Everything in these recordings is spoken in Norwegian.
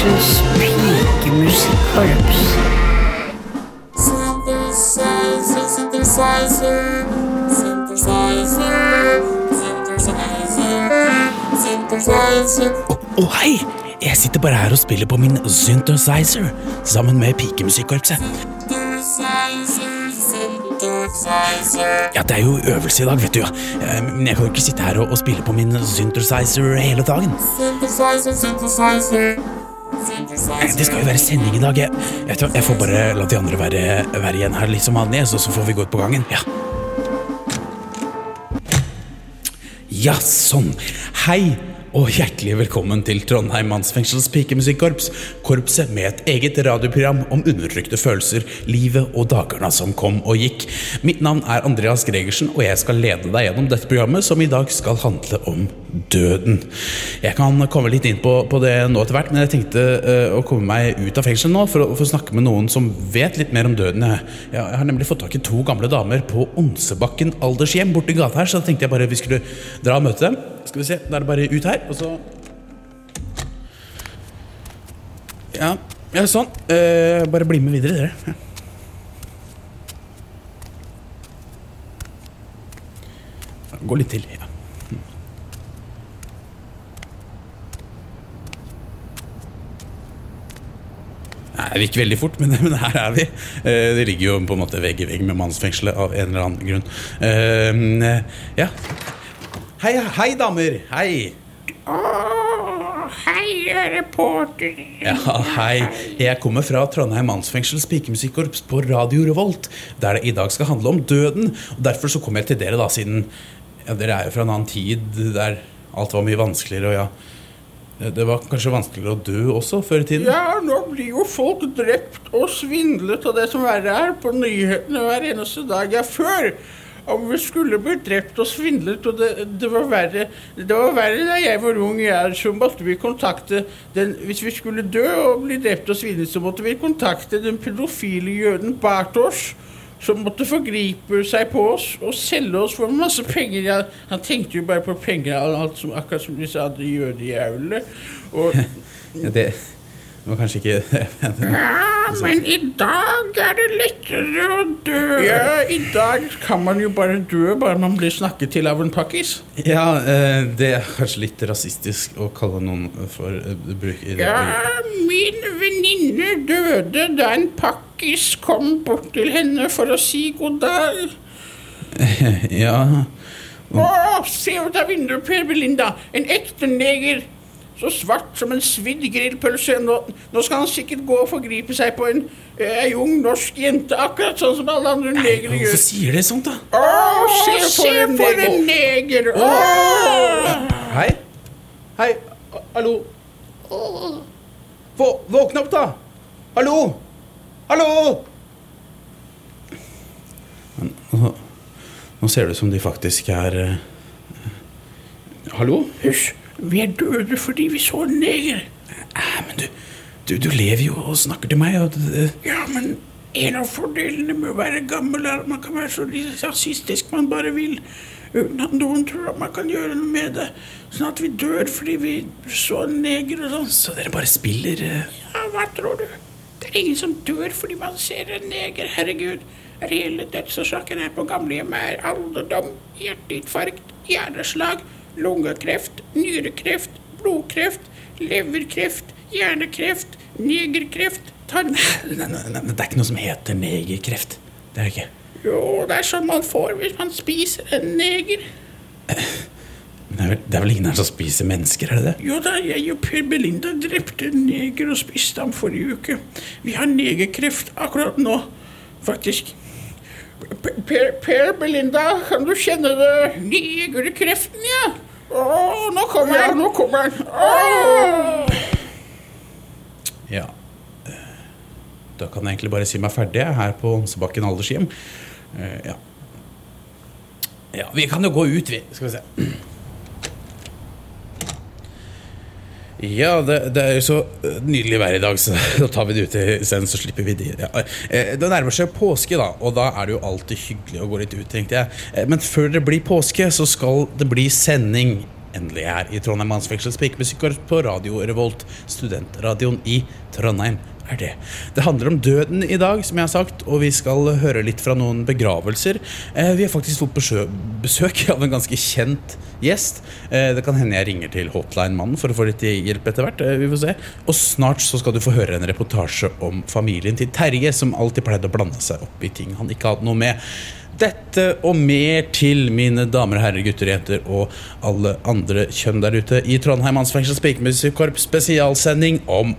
Mannsfengsels pikemusikkorps. Synthesizer, synthesizer, synthesizer, synthesizer, synthesizer. Å, oh, hei! Jeg sitter bare her og spiller på min synthesizer sammen med pikemusikkorpset. Ja, Det er jo øvelse i dag, vet du. Eh, Men jeg kan jo ikke sitte her og, og spille på min synthesizer hele dagen. Synthesizer, synthesizer. Det skal jo være sending i dag. Jeg, vet jeg får bare la de andre være, være igjen her litt som vanlig, så, så får vi gå ut på gangen. Ja. Ja, sånn. Hei og hjertelig velkommen til Trondheim Mannsfengsels pikemusikkorps. Korpset med et eget radioprogram om undertrykte følelser, livet og dagene som kom og gikk. Mitt navn er Andreas Gregersen, og jeg skal lede deg gjennom dette programmet, som i dag skal handle om døden. Jeg kan komme litt inn på, på det nå etter hvert, men jeg tenkte uh, å komme meg ut av fengselet nå for å, for snakke med noen som vet litt mer om døden. Jeg, jeg har nemlig fått tak i to gamle damer på Onsebakken aldershjem borti gata her, så da tenkte jeg bare vi skulle dra og møte dem. Skal vi se, Da er det bare ut her, og så Ja, ja sånn. Eh, bare bli med videre, dere. Ja. Gå litt til. ja. Nei, Det gikk veldig fort, men, men her er vi. Eh, det ligger jo på en måte vegg i vegg med mannsfengselet av en eller annen grunn. Eh, ja. Hei, hei, damer. Hei. hei, reporter. Ja, hei. Jeg kommer fra Trondheim mannsfengsels pikemusikkorps på Radio Revolt, der det i dag skal handle om døden. Og Derfor så kom jeg til dere, da, siden ja, dere er jo fra en annen tid der alt var mye vanskeligere. og ja, det- det var kanskje vanskeligere å dø også før i tiden? Ja, nå blir jo folk drept og svindlet og det som verre er på nyhetene hver eneste dag. Ja, før om vi skulle bli drept og svindlet, og det, det var verre Det var verre da jeg var ung, Jeg, så måtte vi kontakte den Hvis vi skulle dø og bli drept og svindlet, så måtte vi kontakte den pedofile jøden Bartosz. Som måtte forgripe seg på oss og selge oss for masse penger. Ja, han tenkte jo bare på penger, alt som, akkurat som de sa, de jødejævlene. Og Ja, det var kanskje ikke Ja, men i dag er det lettere å dø. Ja, i dag kan man jo bare dø bare man blir snakket til av en pakkis. Ja, eh, det er kanskje litt rasistisk å kalle noen for bruk i det. Ja, min venninne døde da en pakkis kom bort til henne for å si god dag. Ja, Å, se ut av vinduet, Per Belinda. En ekte neger. Så svart som en svidd grillpølse. Nå, nå skal han sikkert gå og forgripe seg på en, eh, ei ung norsk jente, akkurat sånn som alle andre negere gjør. Hvorfor sier de sånt, da? Å, se for en neger! Å! Hei. Hei. Hallo. Vå, våkne opp, da. Hallo. Hallo. Nå ser det ut som de faktisk er eh, Hallo? Hysj, vi er døde fordi vi så en neger. Men du, du, du lever jo og snakker til meg, og Ja, men en av fordelene med å være gammel er at man kan være så rasistisk man bare vil, uten at noen tror at man kan gjøre noe med det. Sånn at vi dør fordi vi så en neger og sånn. Så dere bare spiller eh, Ja, hva tror du? Det er ingen som dør fordi man ser en neger, herregud. Reelle dødsårsaker her på gamlehjemmet er alderdom, hjerteinfarkt, hjerneslag, lungekreft, nyrekreft, blodkreft, leverkreft, hjernekreft, negerkreft, tarm... nei, nei, nei, Det er ikke noe som heter negerkreft. Det er det ikke. Jo, det er sånn man får hvis man spiser en neger. Det er, vel, det er vel ingen her som spiser mennesker, er det det? Jo da, jeg og Per Belinda drepte en neger og spiste ham forrige uke. Vi har negerkreft akkurat nå, faktisk. Per, per, per Belinda, kan du kjenne det? kreften, ja. Å, nå kommer han, nå kommer han. Ja. Da kan jeg egentlig bare si meg ferdig her på Onsebakken aldershjem. Eh, Ja. ja. Vi kan jo gå ut, vi. Skal vi se. Ja, det, det er jo så eh, nydelig vær i dag, så da tar vi det ut isteden, så slipper vi det. Ja. eh, Det nærmer seg påske, da, og da er det jo alltid hyggelig å gå litt ut, tenkte jeg. Eh, Men før det blir påske, så skal det bli sending endelig her i Trondheim Mannsfengsels pikemusikkorps på Radio Revolt, studentradioen i Trondheim. Er det. det handler om døden i dag, som jeg har sagt, og vi skal høre litt fra noen begravelser. Eh, vi har faktisk fått besø besøk av en ganske kjent gjest. Eh, det kan hende jeg ringer til Hotline-mannen for å få litt hjelp etter hvert. Eh, vi får se. Og snart så skal du få høre en reportasje om familien til Terje, som alltid pleide å blande seg opp i ting han ikke hadde noe med. Dette og mer til, mine damer og herrer, gutter og jenter og alle andre kjønn der ute i Trondheim Mannsfengsels Pikemusikkorps spesialsending om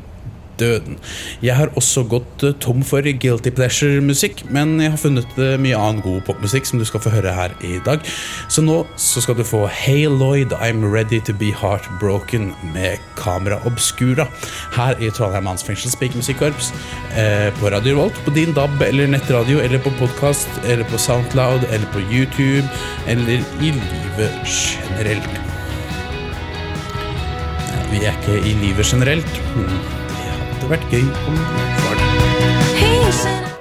døden. Jeg har også gått eh, tom for guilty pleasure-musikk, men jeg har funnet eh, mye annen god popmusikk som du skal få høre her i dag. Så nå så skal du få Hey Lloyd, I'm Ready To Be Heartbroken med Kamera Obscura her i Trondheim Mannsfengsels Pikemusikkorps eh, på Radio Volt, på din DAB eller nettradio eller på podkast eller på Soundcloud eller på YouTube eller i livet generelt. Vi er ikke i livet generelt. Hadde vært gøy om det var.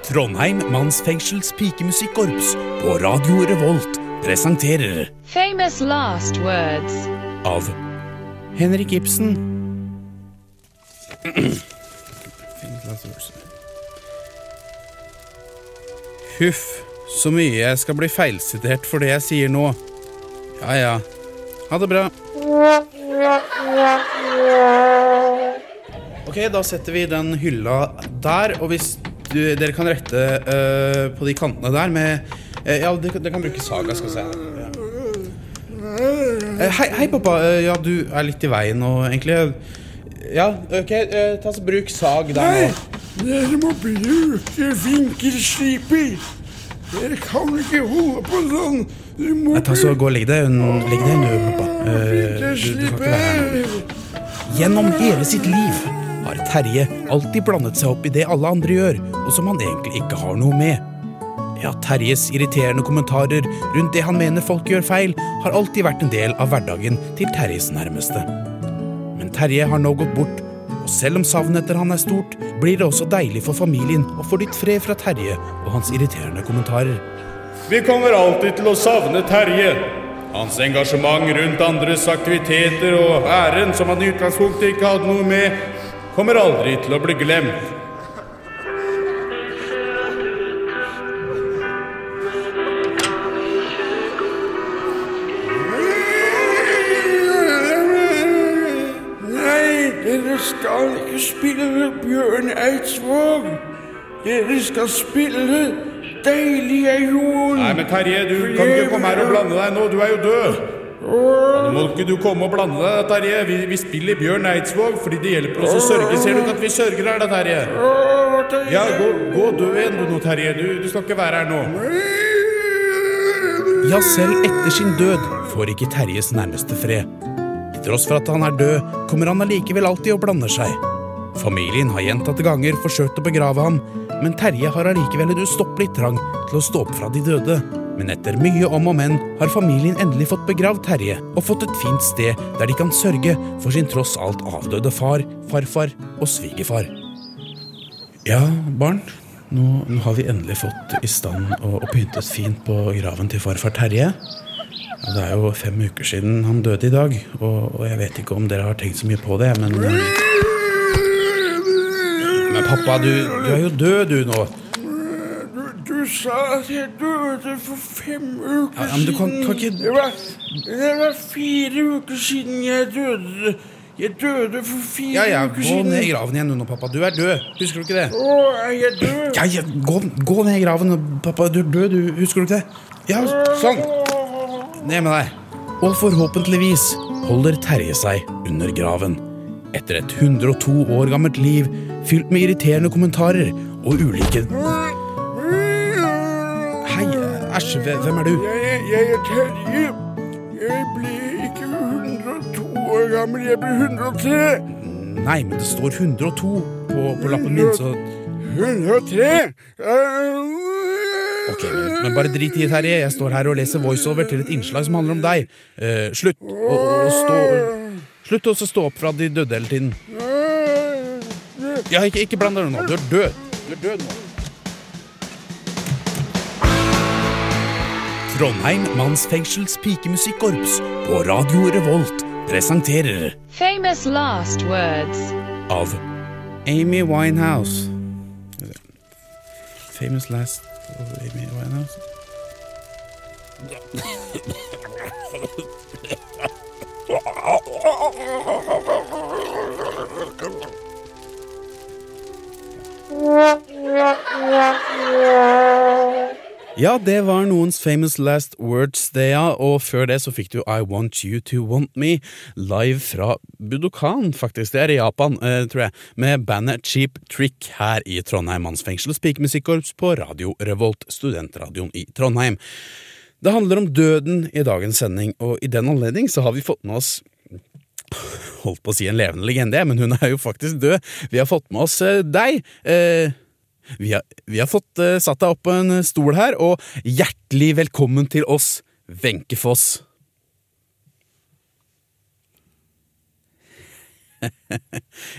Trondheim Mannsfengsels pikemusikkorps på Radio Revolt presenterer Famous last words. av Henrik Ibsen. Huff, så mye jeg skal bli feilsitert for det jeg sier nå. Ja ja, ha det bra. Ok, da setter vi den hylla der, og hvis du, dere kan rette uh, på de kantene der med uh, Ja, dere, kan- dere kan bruke saga, skal vi se. Ja. Eh, Hei, hei, pappa. Ja, du er litt i veien nå, egentlig. Ja, ok, ta så bruk sag der nå. Dere må bruke vinkelsliper. Dere kan ikke holde på sånn. Du må Nei, Ta så Gå og legg deg. Legg deg nå, pappa. Du, du skal ikke være her nå. Gjennom hele sitt liv har Terje alltid blandet seg opp i det alle andre gjør, og som han egentlig ikke har noe med. Ja, Terjes irriterende kommentarer rundt det han mener folk gjør feil, har alltid vært en del av hverdagen til Terjes nærmeste. Men Terje har nå gått bort, og selv om savnet etter han er stort, blir det også deilig for familien å få litt fred fra Terje og hans irriterende kommentarer. Vi kommer alltid til å savne Terje. Hans engasjement rundt andres aktiviteter og æren som han i utgangspunktet ikke hadde noe med, kommer aldri til å bli glemt. Skal ikke spille Bjørn Eidsvåg. Dere skal spille Deilige Jorden. Nei, men Terje, du kan ikke komme her og blande deg nå. Du er jo død. Nå må ikke du komme og blande deg, Terje. Vi, vi spiller Bjørn Eidsvåg fordi det hjelper oss å sørge. Ser du ikke at vi sørger her, da, Terje? Ja, gå, gå dø igjen du nå, Terje. Du, du skal ikke være her nå. Ja, selv etter sin død får ikke Terjes nærmeste fred. Til tross for at han er død, kommer han allikevel alltid og blander seg. Familien har gjentatte ganger forsøkt å begrave ham, men Terje har allikevel en ustoppelig trang til å stå opp fra de døde. Men etter mye om og men har familien endelig fått begravd Terje og fått et fint sted der de kan sørge for sin tross alt avdøde far, farfar og svigerfar. Ja, barn. Nå, nå har vi endelig fått i stand og, og pyntet fint på graven til farfar Terje. Ja, Det er jo fem uker siden han døde i dag, og, og jeg vet ikke om dere har tenkt så mye på det, men Men pappa, du, du er jo død, du nå. Sa at jeg døde for fem uker Ja, du kan- kan ikke- Det var, det var fire uker siden jeg døde. Jeg døde for fire Ja, ja, uker gå ned i graven igjen nå, pappa. Du er død. Husker du ikke det? Å, er jeg død? Ja, ja, gå, gå ned i graven, pappa. Du er død, du. Husker du ikke det? Ja, sånn. Ned med deg. Og forhåpentligvis holder Terje seg under graven. Etter et 102 år gammelt liv fylt med irriterende kommentarer og ulike æsj, hvem er du? Jeg, jeg er Terje. Jeg ble ikke 102 år gammel, jeg ble 103. Nei, men det står 102 på, på lappen min, så 103? Ok, men, bare drit i det, Terje. Jeg står her og leser voiceover til et innslag som handler om deg. Eh, slutt å, å stå Slutt å stå opp fra de døde hele tiden. Ja, ikke, ikke bland deg nå. Du er død. Du er død nå. Trondheim Mannsfengsels pikemusikkorps på Radio Revolt presenterer Famous last words. av Amy Winehouse. Famous last of Amy Winehouse. Ja, det var noens famous last words, det, ja. Og før det så fikk du I Want You To Want Me live fra Budokan, faktisk. Det er i Japan, eh, tror jeg. Med bandet Cheap Trick her i Trondheim mannsfengsel og på Radio Revolt, studentradioen i Trondheim. Det handler om døden i dagens sending, og i den anledning så har vi fått med oss Holdt på å si en levende legende, men hun er jo faktisk død. Vi har fått med oss eh, deg. Eh, vi har, vi har fått uh, satt deg opp på en stol her, og hjertelig velkommen til oss, Wenche Foss.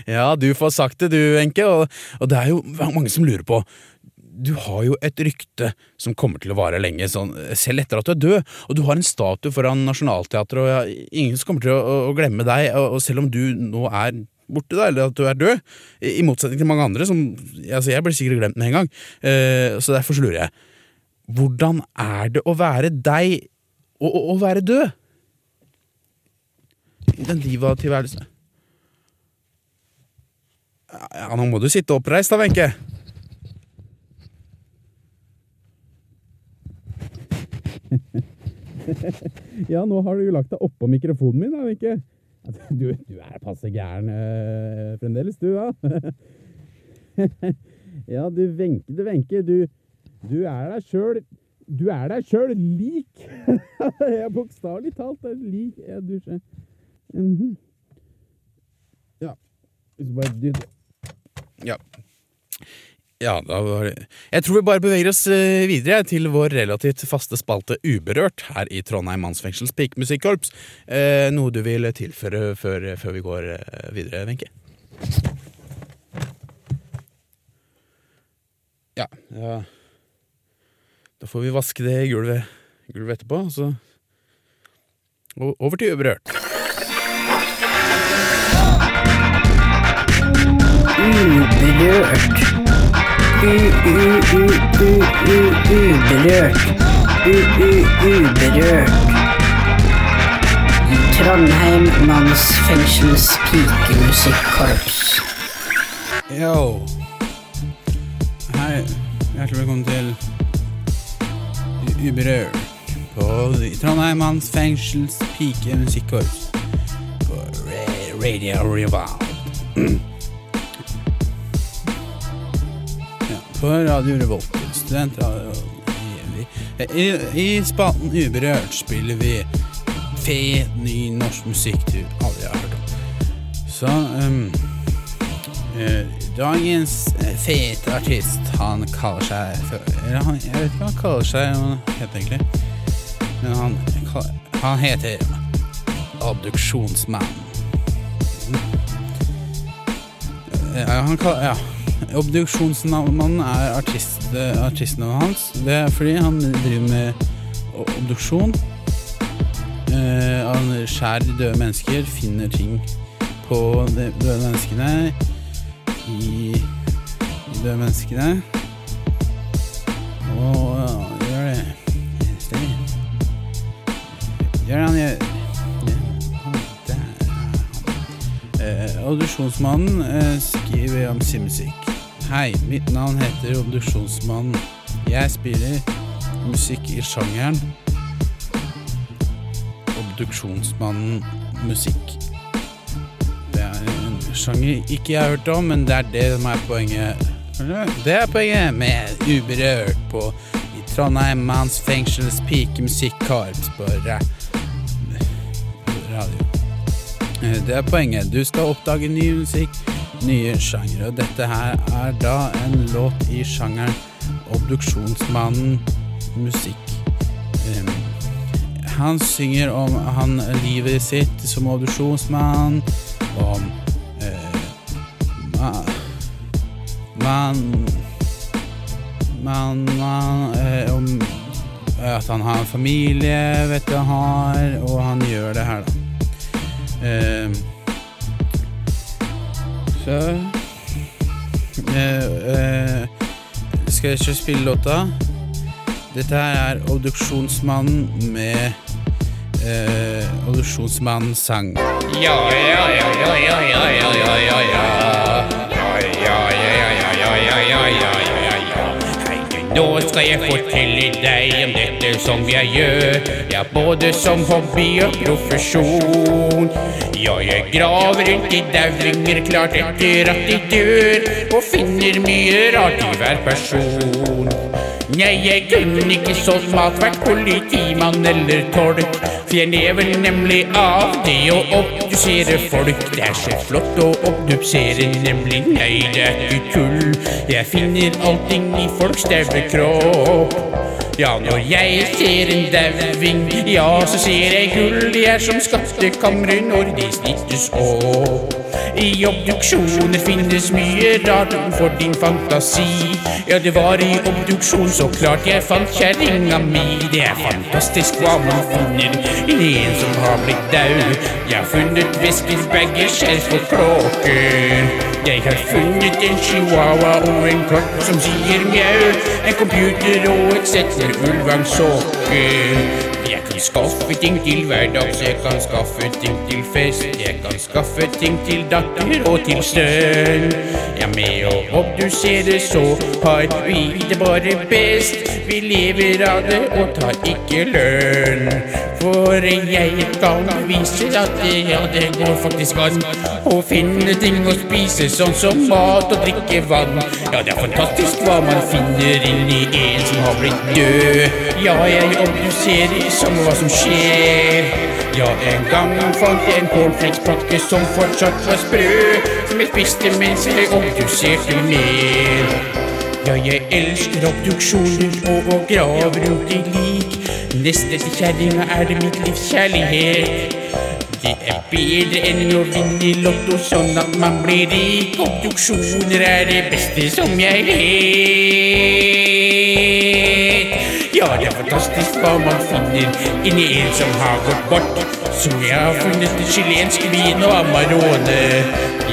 ja, du får sagt det du, Wenche, og, og det er jo mange som lurer på du har jo et rykte som kommer til å vare lenge, sånn, selv etter at du er død, og du har en statue foran Nationaltheatret, og ja, ingen som kommer til å, å glemme deg, og, og selv om du nå er borte, da, eller at du er død, i, motsetning til mange andre, som altså Jeg blir sikkert glemt med en gang, eh, så derfor så lurer jeg. Hvordan er det å være deg, og å, å være død? Den diva-tilværelsen. Ja, nå må du sitte oppreist da, Wenche. ja, nå har du jo lagt deg oppå mikrofonen min, da, Wenche. Du, du er passe gæren øh, fremdeles, du, da. ja, du Wenche, du Wenche, du, du er deg sjøl Du er deg sjøl lik! ja, bokstavelig talt er lik. Ja, du ser -hmm. Ja. Hvis du bare dytter Ja. Ja, da var det Jeg tror vi bare beveger oss eh, videre til vår relativt faste spalte Uberørt her i Trondheim mannsfengsels pikemusikkorps. Eh, noe du vil tilføre før, før vi går eh, videre, Wenche? Ja, ja Da får vi vaske det gulvet, gulvet etterpå, så Over til Uberørt. Uberørt. U-u-u-u-u-uberørt. U-u-uberørt. Trondheim mannsfengsels pikemusikkorps. Yo. Hei. Hjertelig velkommen til U- Uberørt på Trondheim Manns fengsels pikemusikkorps på Radio Revolt. på Radio Revolt. Studentradio. I, i, spalten Uberørt spiller vi fet, ny norsk musikk du aldri har hørt om. Så um, Eh, Dagens eh, fete artist, han kaller seg eller han, Jeg vet ikke hva han kaller seg hva han heter egentlig. Men han, han heter Abduksjonsmann. Ja, han kaller, ja. Obduksjonsmannen er artist, eh, artistnavnet hans. Det er fordi han driver med obduksjon. Uh, han skjærer døde mennesker, finner ting på de døde menneskene i de døde menneskene. Og uh, gjør det. det Gjør det han gjør. Han. Eh, Obduksjonsmannen eh, skriver om sin musikk. Hei, mitt navn heter Obduksjonsmannen. Jeg spiller musikk i sjangeren Obduksjonsmannen musikk. Det er en sjanger ikke jeg har hørt om, men det er det som er poenget. Det er poenget med Uberørt på i Trondheim Manns fengsels ra på radio. Eh, Det er poenget. Du skal oppdage ny musikk, nye sjangere. Og dette her er da en låt i sjangeren Obduksjonsmannen musikk. Um, han synger om han, livet sitt som obduksjonsmann, om uh, ma, man, man, man uh, Om at han har en familie, vet du har, og han gjør det her, da. Eh, så eh, eh, Skal jeg ikke spille låta? Dette her er Obduksjonsmannen med eh, Obduksjonsmannens sang. Ja, ja, ja, ja, ja, ja, ja. Ja, ja, ja, ja, ja, ja, nå skal jeg fortelle deg om dette som jeg gjør. Ja, både som hobby og profesjon. Ja, jeg graver rundt i dauinger klart etter at de dør, og finner mye rart i hver person. Nei, jeg kunne ikke så smart vært politimann eller tolk. For jeg lever nemlig av det å obdusere folk. Det er så flott å obdusere, nemlig. Nei, det er ikke tull. Jeg finner allting i folks daue kropp. Ja, når jeg ser en dauing, ja, så ser jeg gull. De er som skattekamre når de snittes opp. I obduksjoner finnes mye rart for din fantasi. Ja, det var i obduksjon så klart jeg fant kjerringa mi. Det er fantastisk hva man finner i en som har blitt daud. Jeg har funnet veskers, bager, skjerf og kråker. Jeg har funnet en chihuahua og en katt som sier mjau. En computer og et sett med ulvangsokker. Jeg kan skaffe ting til hverdags, jeg kan skaffe ting til fest. Jeg kan skaffe ting til datter og til sønn. Ja, med å obdusere så har vi det bare best. Vi lever av det og tar ikke lønn. For jeg kan vise at ja, det går faktisk an å finne ting å spise, sånn som mat og drikke vann. Ja, det er fantastisk hva man finner inni en som har blitt død. Ja, jeg obduserer som hva som skjer. Ja, en gang fant jeg en cornflakespakke som fortsatt var sprø, som jeg spiste mens jeg obduserte mer. Ja, jeg elsker obduksjoner og å grave rundt i lik. Neste til kjerringa er det mitt livs kjærlighet. Det er bedre enn å vinne i lotto sånn at man blir rik. Obduksjoner er det beste som jeg vet. Ja, det er fantastisk hva man finner inni en som har gått bort. Som jeg har funnet et chilensk vin og Amarone.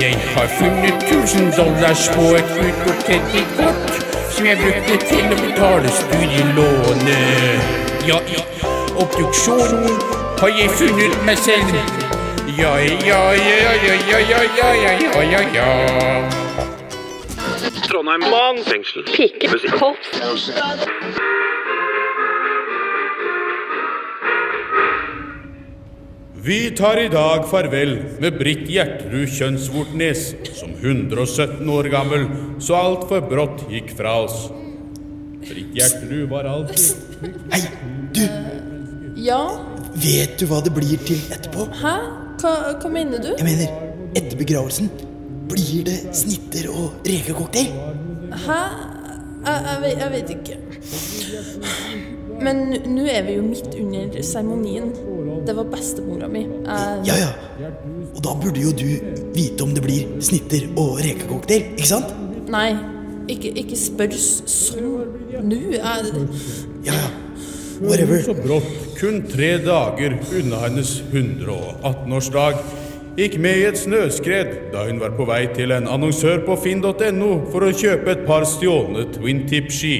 Jeg har funnet 1000 dollars på et utgått kredittkort som jeg brukte til å betale studielånet. Ja, i obduksjonen har jeg funnet meg selv. Ja, ja, ja, ja, ja, ja, ja, ja, ja, ja, ja. Trondheim mannsfengsel. Vi tar i dag farvel med Britt Gjertrud Kjønnsvortnes, som 117 år gammel så altfor brått gikk fra oss. Britt Gjertrud var alltid Hei, du! Ja? Vet du hva det blir til etterpå? Hæ? Hva, hva mener du? Jeg mener, etter begravelsen blir det snitter og rekecocktail. Hæ? Jeg, jeg, vet, jeg vet ikke. Men nå er vi jo midt under seremonien. Det var bestemora mi. Jeg, Ja, ja. Og da burde jo du vite om det blir snitter og rekecocktail, ikke sant? Nei, ikke, ikke spør sånn nå. Jeg, Ja, ja. Whatever. så brått, kun tre dager unna hennes 118-årsdag, gikk med i et snøskred da hun var på vei til en annonsør på finn.no for å kjøpe et par stjålne twin tip-ski.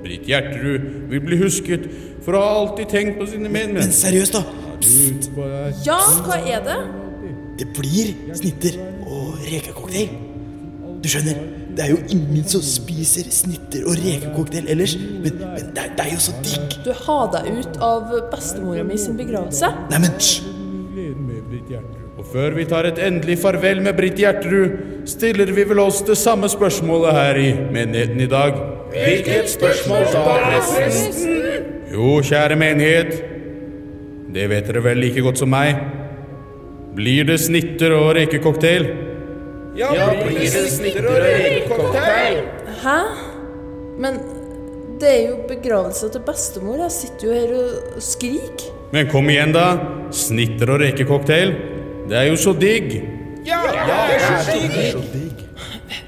Britt Gjerterud vil bli husket for å ha alltid tenkt på sine Men medmennesker. seriøst, da. ja, hva er det? Det blir snitter og rekecocktail. Du skjønner, det er jo ingen som spiser snitter og rekecocktail ellers, men, men det, er, det er jo så digg. Du har deg ut av bestemora mi sin begravelse? Neimen, hysj! Før vi tar et endelig farvel med Britt Gjertrud, stiller vi vel oss det samme spørsmålet her i menigheten i dag. Hvilket spørsmål da, presten? Jo, kjære menighet, det vet dere vel like godt som meg. Blir det snitter og rekecocktail? Ja, blir det snitter og rekecocktail? Hæ? Men det er jo begravelsen til bestemor. Jeg sitter jo her og skriker. Men kom igjen, da. Snitter og rekecocktail. Det er jo så digg. Ja, det er så digg!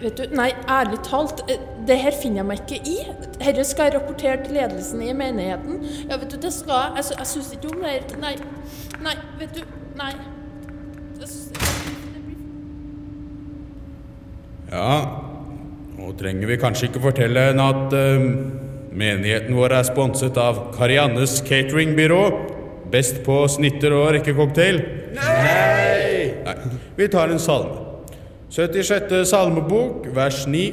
Vet du, nei, ærlig talt, eh, det her finner jeg meg ikke i. Dette skal jeg rapportere til ledelsen i menigheten. Ja, vet du, det skal jeg. Jeg, jeg syns ikke om det her. Nei. Nei, vet du. Nei. Ja, nå trenger vi kanskje ikke fortelle henne at uh, menigheten vår er sponset av Kariannes cateringbyrå. Best på snitter og rekkecocktail. Nei! Nei! Vi tar en salme. 76. salmebok, vers 9.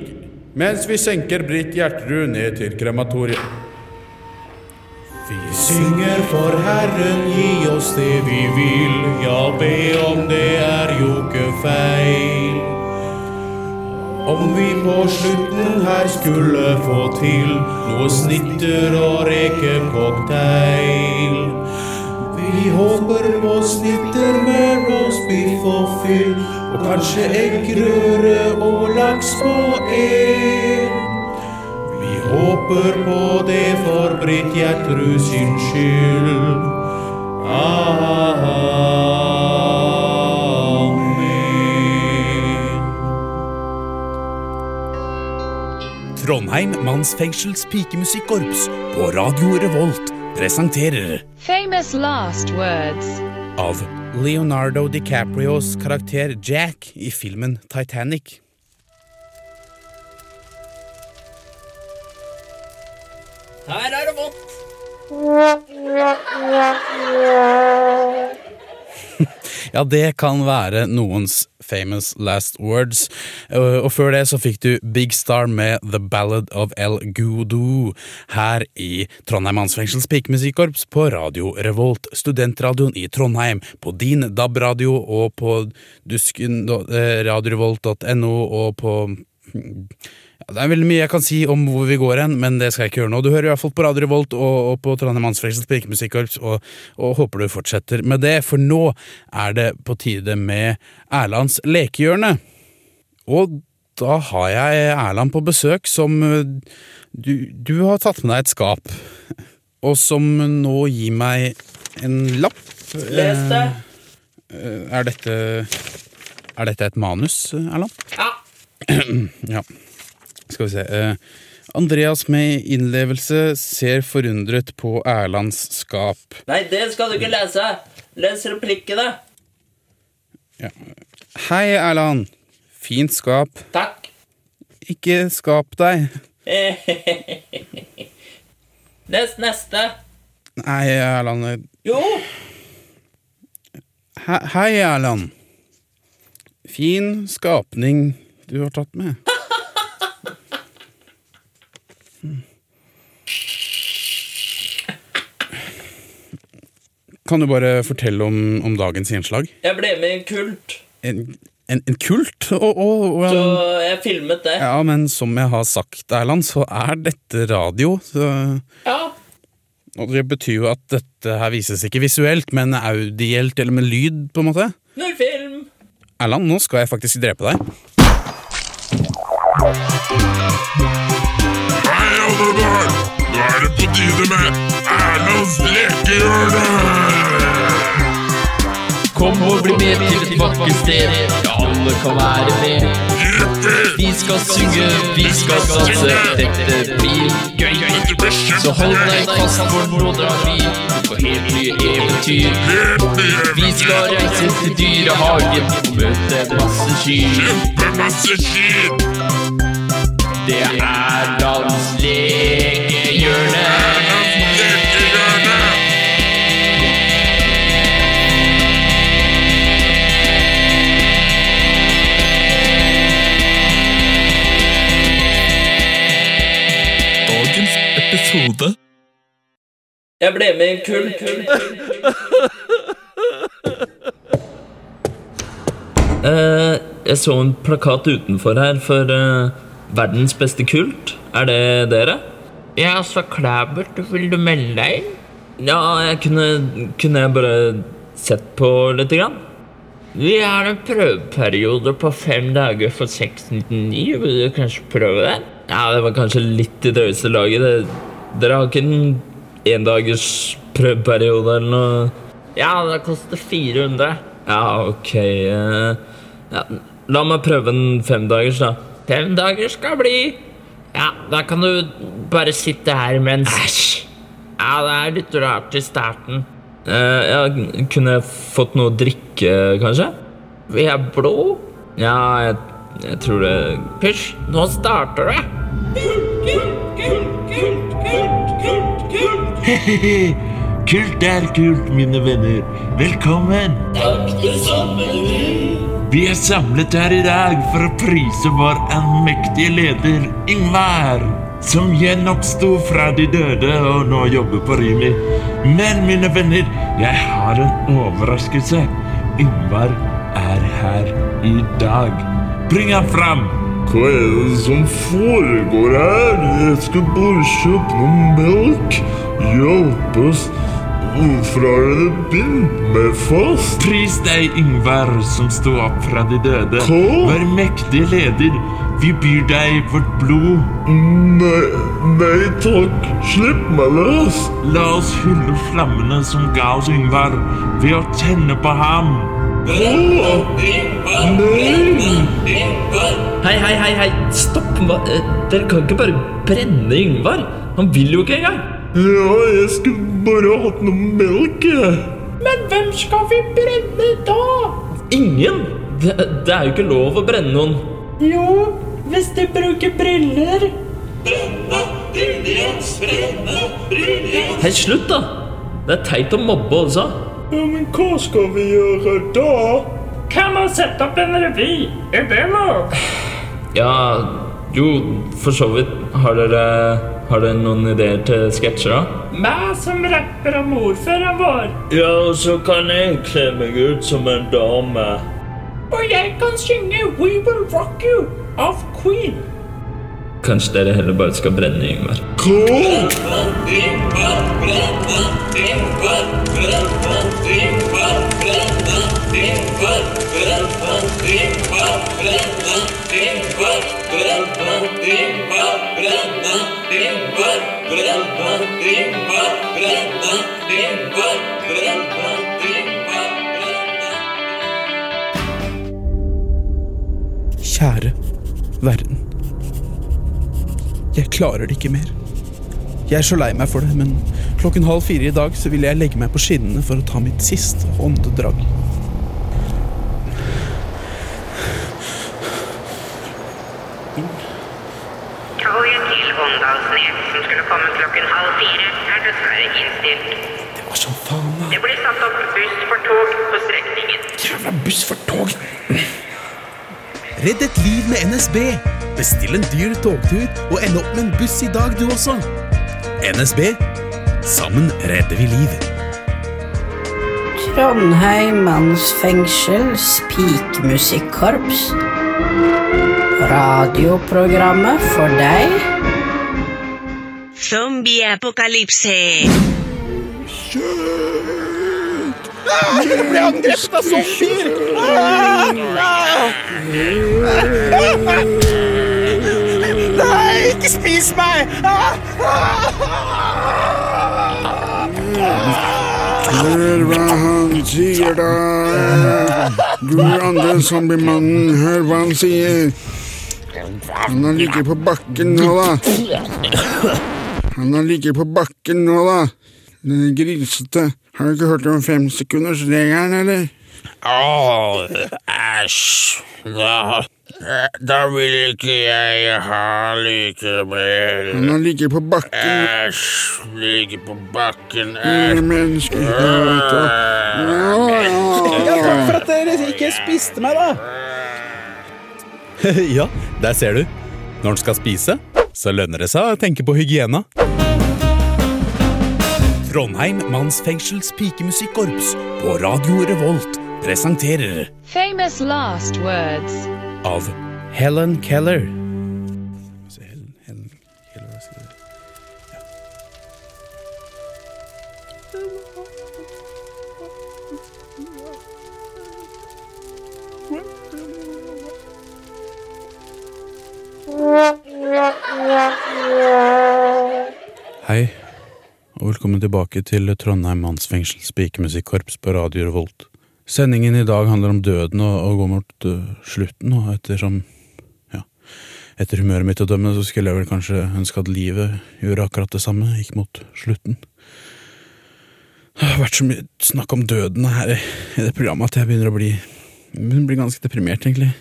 Mens vi senker Britt Gjertrud ned til krematoriet. Vi synger for Herren, gi oss det vi vil. Ja, be om det er jo ikke feil. Om vi på slutten her skulle få til noe snitter og rekecocktail. Vi håper på snitter med roastbiff og fyll, og kanskje eggerøre og laks på en. Vi håper på det for Britt Gjertrud sin skyld. Amen. Trondheim mannsfengsels pikemusikkorps på Radio Revolt presenterer Famous last words. av Leonardo DiCaprios karakter Jack i filmen Titanic. Her er det vått. Ja, det kan være noens famous last words. Uh, Og før det så fikk du Big Star med The Ballad of El Gudo her i Trondheim Mannsfengsels pikemusikkorps på Radio Revolt, studentradioen i Trondheim, på din DAB-radio og på dusken, eh, radiorevolt.no og på ja, Det er veldig mye jeg kan si om hvor vi går hen, men det skal jeg ikke gjøre nå. Du hører i hvert fall på Radio Revolt og, og på Trondheim Mannsfengsels pikemusikkorps, og, og håper du fortsetter med det, for nå er det på tide med Erlands lekehjørne. Og da har jeg Erland på besøk som eh, du, du har tatt med deg et skap, og som nå gir meg en lapp. Les det. Eh, Er dette Er dette et manus, Erland? Ja. ja. Skal vi se. eh, Andreas med innlevelse ser forundret på Erlands skap. Nei, det skal du ikke lese. Les replikkene. Ja. Hei, Erland. Fint skap. Takk. Ikke skap deg. Les neste. Nei, Erland. Jo. He hei, Erland. Fin skapning du har tatt med. Kan du bare fortelle om, om dagens innslag? Jeg ble med i en kult, En, en, en kult? Og, og, og så jeg filmet det. ja, men som jeg har sagt, Erland, så er dette radio. Så, Ja. og det betyr jo at dette her vises ikke visuelt, men audielt eller med lyd, på en måte. Null film. Erland, nå skal jeg faktisk drepe deg. Alle barn! Nå er det på tide med Erlands lekehjørne! Kom og bli med til et vakkert sted. Ja, alle kan være med. Vi skal synge, vi skal danse. Dette blir gøy. Så hold deg fast, for nå drar vi på helt nye eventyr. Vi skal reise til dyrehagen og møte masse kyr. Kjempemasse! Det er dans lekehjørne. Jeg ble med i en kult. Uh, jeg så en plakat utenfor her for uh, verdens beste kult. Er det dere? Ja, så Klæbert, Vil du melde deg inn? Ja, jeg kunne, kunne jeg bare sett på lite grann? Vi har en prøveperiode på fem dager for 699. Vil du kanskje prøve det? Ja, det var kanskje litt i drøyeste laget. Det, dere har ikke en endagers prøveperiode eller noe? Ja, det koster 400. Ja, ok. eh, ja, la meg prøve en femdagers, da. Fem dager skal bli. Ja, da kan du bare sitte her mens Æsj! Ja, det er litt rart i starten. Uh, ja, kunne jeg fått noe å drikke, kanskje? Vi er blå? Ja, jeg, jeg tror det Pysj, nå starter det! Kult er kult, mine venner. Velkommen. Takk det samme, du. Vi er samlet her i dag for å prise vår allmektige leder Ingvar, som gjenoppsto fra de døde og nå jobber på Rimi. Men mine venner, jeg har en overraskelse. Ingvar er her i dag. Bring ham fram! Hva er det som foregår her? Jeg skal bare kjøpe noe melk. Hjelp oss. Hvorfor har dere bindt meg fast? Pris deg, Yngvar, som sto opp fra de døde. Hva? Vår mektige leder. Vi byr deg vårt blod. Nei, nei takk. Slipp meg løs. La oss hylle flammene som ga oss Yngvar, ved å tenne på ham. Hei, hei, hei, hei, stopp! Hva? eh, Dere kan ikke bare brenne Yngvar. Han vil jo ikke engang. Ja, jeg skulle bare hatt noe melk, jeg. Men hvem skal vi brenne da? Ingen! Det, det er jo ikke lov å brenne noen. Jo, hvis de bruker briller. Hei, slutt, da! Det er teit å mobbe også. Ja, men hva skal vi gjøre da? Kan man sette opp en revy? Er det lov? Ja, jo, for så vidt. Har dere, har dere noen ideer til sketsjer, da? Meg som rapper om ordføreren vår. Ja, og så kan jeg kle meg ut som en dame. Og jeg kan synge We Will Rock You av Queen. Kanskje dere heller bare skal brenne Yngvar. Kjære verden. Jeg klarer det ikke mer. Jeg er så lei meg for det, men klokken halv fire i dag så vil jeg legge meg på skinnene for å ta mitt siste åndedrag. Toget til Åndalsnes, som skulle komme klokken halv fire, er dessverre innstilt. Det var som faen, da. Det blir satt opp buss for tog på strekningen. Jævla buss for tog. Redd et liv med NSB. Bestill en dyr togtur og ende opp med en buss i dag, du også. NSB. Sammen redder vi liv. Trondheim mannsfengsels pikemusikkorps. Radioprogrammet for deg. Zombieapokalypse. Jeg ble angrepet av zombier! Nei, ikke spis meg! Hør hva han sier, da. Du andre zombiemannen, hør hva han sier. Han har ligget på bakken nå, da. Han har ligget på bakken nå, da. Den grisete. Har du ikke hørt om femsekundersregelen, eller? Åh, æsj. Da, da vil ikke jeg ha likevel. Han har ligget på bakken. Æsj. Ligger på bakken. Æsj. Menneske. Ja. Ja, takk for at dere ikke spiste meg, da. ja, der ser du. Når en skal spise, så lønner det seg å tenke på hygiena. Trondheim mannsfengsels pikemusikkorps på Radio Revolt presenterer Famous last words. Av Helen Keller. Hei, og velkommen tilbake til Trondheim mannsfengsels pikemusikkorps på Radio Revolt. Sendingen i dag handler om døden og, og går mot uh, slutten, og ettersom ja, etter humøret mitt å dømme, så skulle jeg vel kanskje ønske at livet gjorde akkurat det samme, gikk mot slutten. Det har vært så mye snakk om døden her i, det programmet at jeg begynner å bli blir ganske deprimert, egentlig.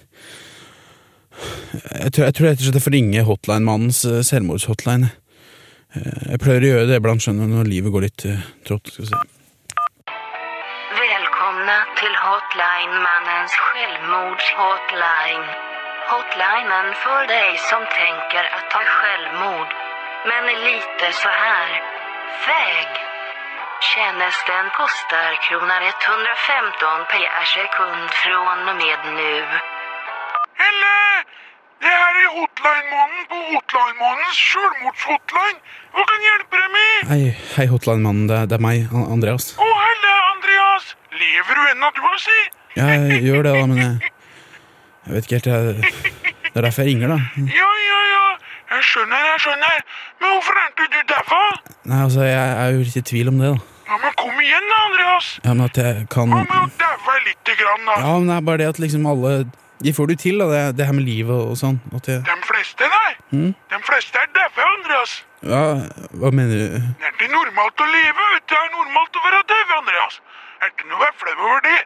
Jeg tror, jeg tror rett og slett jeg får ringe hotline-mannens eh, selvmordshotline. Eh, Jeg pleier å gjøre det iblant, skjønner når livet går litt eh, trått. Skal vi se. Välkomna till Hotline-mannens självmordshotline. Hotlinen för dig som tänker att ta självmord, men er lite så här feg. Tjänsten kostar kronor 115 per sekund från och med nu. Helle! Det her er hotline-mannen på hotline-mannens selvmordshotline. Hva kan hjelpe deg med? Hei, hei hotline-mannen. Det, det er meg, An- Andreas. Å, Helle, Andreas! Lever du ennå, du, å si? Jeg gjør det, da, men jeg, jeg vet ikke helt jeg, Det er derfor jeg ringer, da. Ja, ja, ja. Jeg skjønner, jeg skjønner. Men hvorfor er ikke du daua? Nei, altså, jeg er jo litt i tvil om det, da. Ja, men kom igjen da, Andreas. Ja, men at jeg kan med å daue lite grann, da? Ja, men det er bare det at liksom alle De får det jo til, da, det, det her med livet og, og sånn. At jeg, De fleste, nei. Mm? De fleste er daue, Andreas. Ja, hva mener du? Det er ikke normalt å leve, vet du. Det er normalt å være dau, Andreas. Er ikke noe å være flau over det.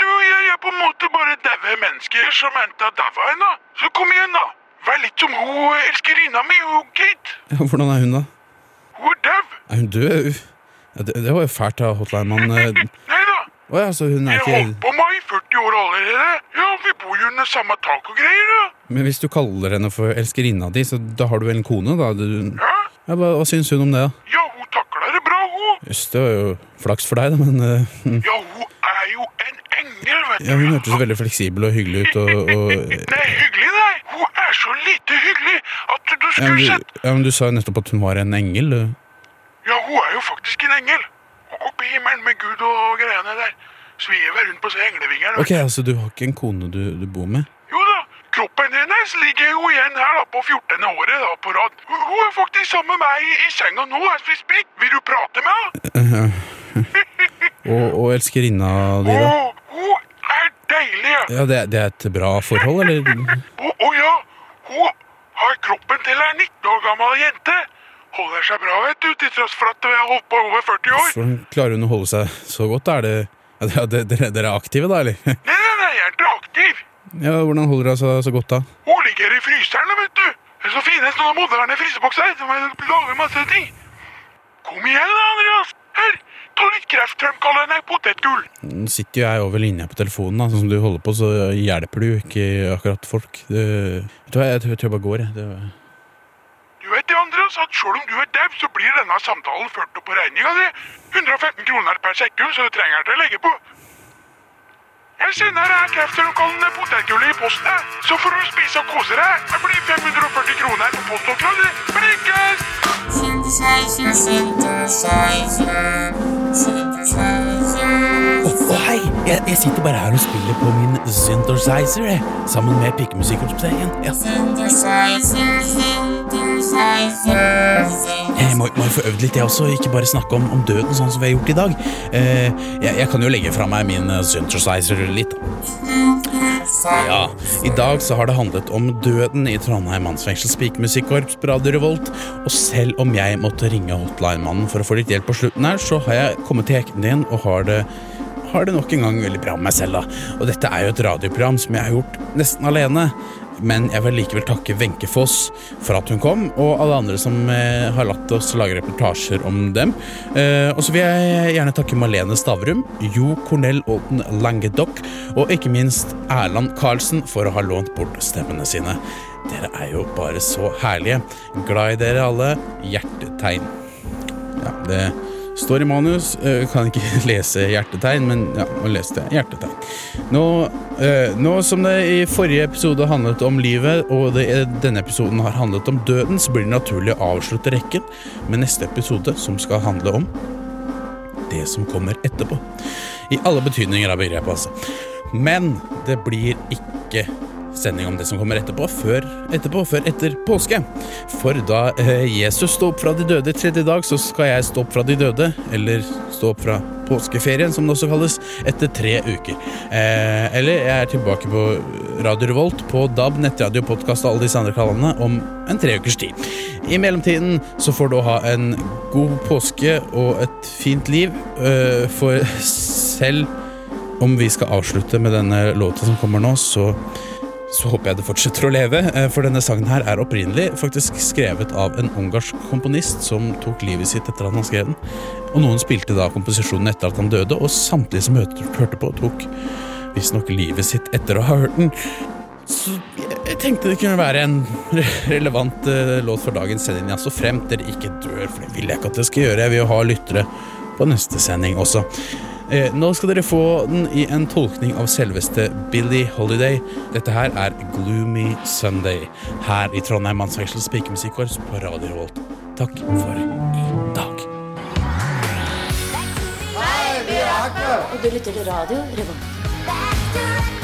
Du jeg er på en måte bare daue mennesker som endte har daua ennå. Så kom igjen, da. Vær litt som hun elskerinna mi, hun Kate. Ja, hvordan er hun, da? Hun er dau. Er hun død? Ja, det, det var jo fælt av hotline-mannen. Nei da. Å ja, så hun er Jeg har holdt på meg i 40 år allerede. Ja, vi bor jo under samme tak og greier, da. Men hvis du kaller henne for elskerinna di, så da har du vel en kone, da? Du, ja, hva, hva syns hun om det, da? Ja, hun det hun. Jøss, det var jo flaks for deg, da, men hm. Ja, hun er jo en engel, vet du. Ja, Hun hørtes veldig fleksibel og hyggelig ut, og, og Nei, hyggelig, nei. Hun er så lite hyggelig at du ja, skulle du, sett ja, men du sa jo nettopp at hun var en engel. du. Ja, hun er jo faktisk en engel. Oppe i himmelen med Gud og greiene der. Svever rundt på seg englevingene. Ok, altså du har ikke en kone du, du bor med? Jo da, kroppen hennes ligger jo igjen her da på 14. året da på rad. Hun er faktisk sammen med meg i, i senga nå, as we speak. Vil du prate med henne? og, og elskerinna di, da? Hun er deilig. ja. Det, det er et bra forhold, eller? Å oh, ja, hun har kroppen til en 19 år gammel jente. Holder seg bra, vet du, til tross for at vi har holdt på over 40 år. Hvordan klarer hun å holde seg så godt? Er det, ja, dere er aktive, da, eller? Nei, nei, nei, jeg er ikke aktiv. Ja, Hvordan holder hun seg så godt, da? Hun ligger i fryseren, vet du. Det er så fine sånne moderne frysebokser som lager masse ting. Kom igjen da, Andreas. Her, ta litt kreftfremkallende potetgull. Nå sitter jo jeg over linja på telefonen, da, sånn som du holder på, så hjelper du jo ikke akkurat folk. Det, vet du hva, jeg, tror- jeg bare går, jeg. Det, Du vet det, Andreas, at selv om du er dau, så blir denne samtalen ført opp på regninga di. 115 kroner per sekund, så du trenger ikke å legge på. Jeg sender deg kreftfremkallende potetgull i posten, så får du spise og kose deg. Det blir 540 kroner på postoppdraget. Blikkes! Synthesizer, synthesizer, synthesizer. Å, hei! Jeg, jeg sitter bare her og spiller på min synthesizer. Sammen med pikkemusikkoppstegningen. Ja. Synthesizer, synthesizer, Jeg må, må jo få øvd litt, jeg også. Ikke bare snakke om, om døden, sånn som vi har gjort i dag. Eh, jeg, jeg kan jo legge fra meg min eh, synthesizer litt. Ja, I dag så har det handlet om døden i Trondheim mannsfengsels pikemusikkorps Radio Revolt. Og selv om jeg måtte ringe hotline-mannen for å få litt hjelp på slutten her, så har jeg kommet til hekken din og har det har det nok en gang veldig bra med meg selv. da. Og dette er jo et radioprogram som jeg har gjort nesten alene. Men jeg vil likevel takke Wenche Foss for at hun kom, og alle andre som eh, har latt oss lage reportasjer om dem. Eh, og så vil jeg gjerne takke Malene Stavrum, Jo Cornell Olden Langedock og ikke minst Erland Karlsen for å ha lånt bort stemmene sine. Dere er jo bare så herlige. Glad i dere alle. Hjertetegn. Ja, det står i manus. Eh, kan ikke lese hjertetegn, men ja, må lese det. hjertetegn. Nå, eh, nå som det i forrige episode handlet om livet, og det, denne episoden har handlet om døden, så blir det naturlig å avslutte rekken med neste episode, som skal handle om det som kommer etterpå. I alle betydninger av begrepet, altså. Men det blir ikke sending om det som kommer etterpå, før etterpå, før etter påske. For da eh, Jesus sto opp fra de døde tredje dag, så skal jeg stå opp fra de døde, eller stå opp fra påskeferien, som det også kalles, etter tre uker. Eh, eller jeg er tilbake på Radio Revolt, på DAB, nettradio, podkast og alle disse andre kanalene om en tre ukers tid. I mellomtiden så får du ha en god påske og et fint liv, eh, for selv om vi skal avslutte med denne låta som kommer nå, så, så håper jeg det fortsetter å leve. eh, For denne sangen her er opprinnelig faktisk skrevet av en ungarsk komponist som tok livet sitt etter at han skrev den. Og noen spilte da komposisjonen etter at han døde, og samtlige som hørte på, tok visstnok livet sitt etter å ha hørt den. Så jeg tenkte det kunne være en relevant eh, låt for dagens sending, ja, så fremt dere ikke dør, for det vil jeg ikke at dere skal gjøre. Jeg vil jo ha lyttere på neste sending også. Eh, nå skal dere få den i en tolkning av selveste Billie Holiday. Dette her er Gloomy Sunday her i Trondheim Mannsfengsels pikemusikkorps på Radio Revolt. Takk for i dag. Hei, vi er Og du lytter til radio Revolt.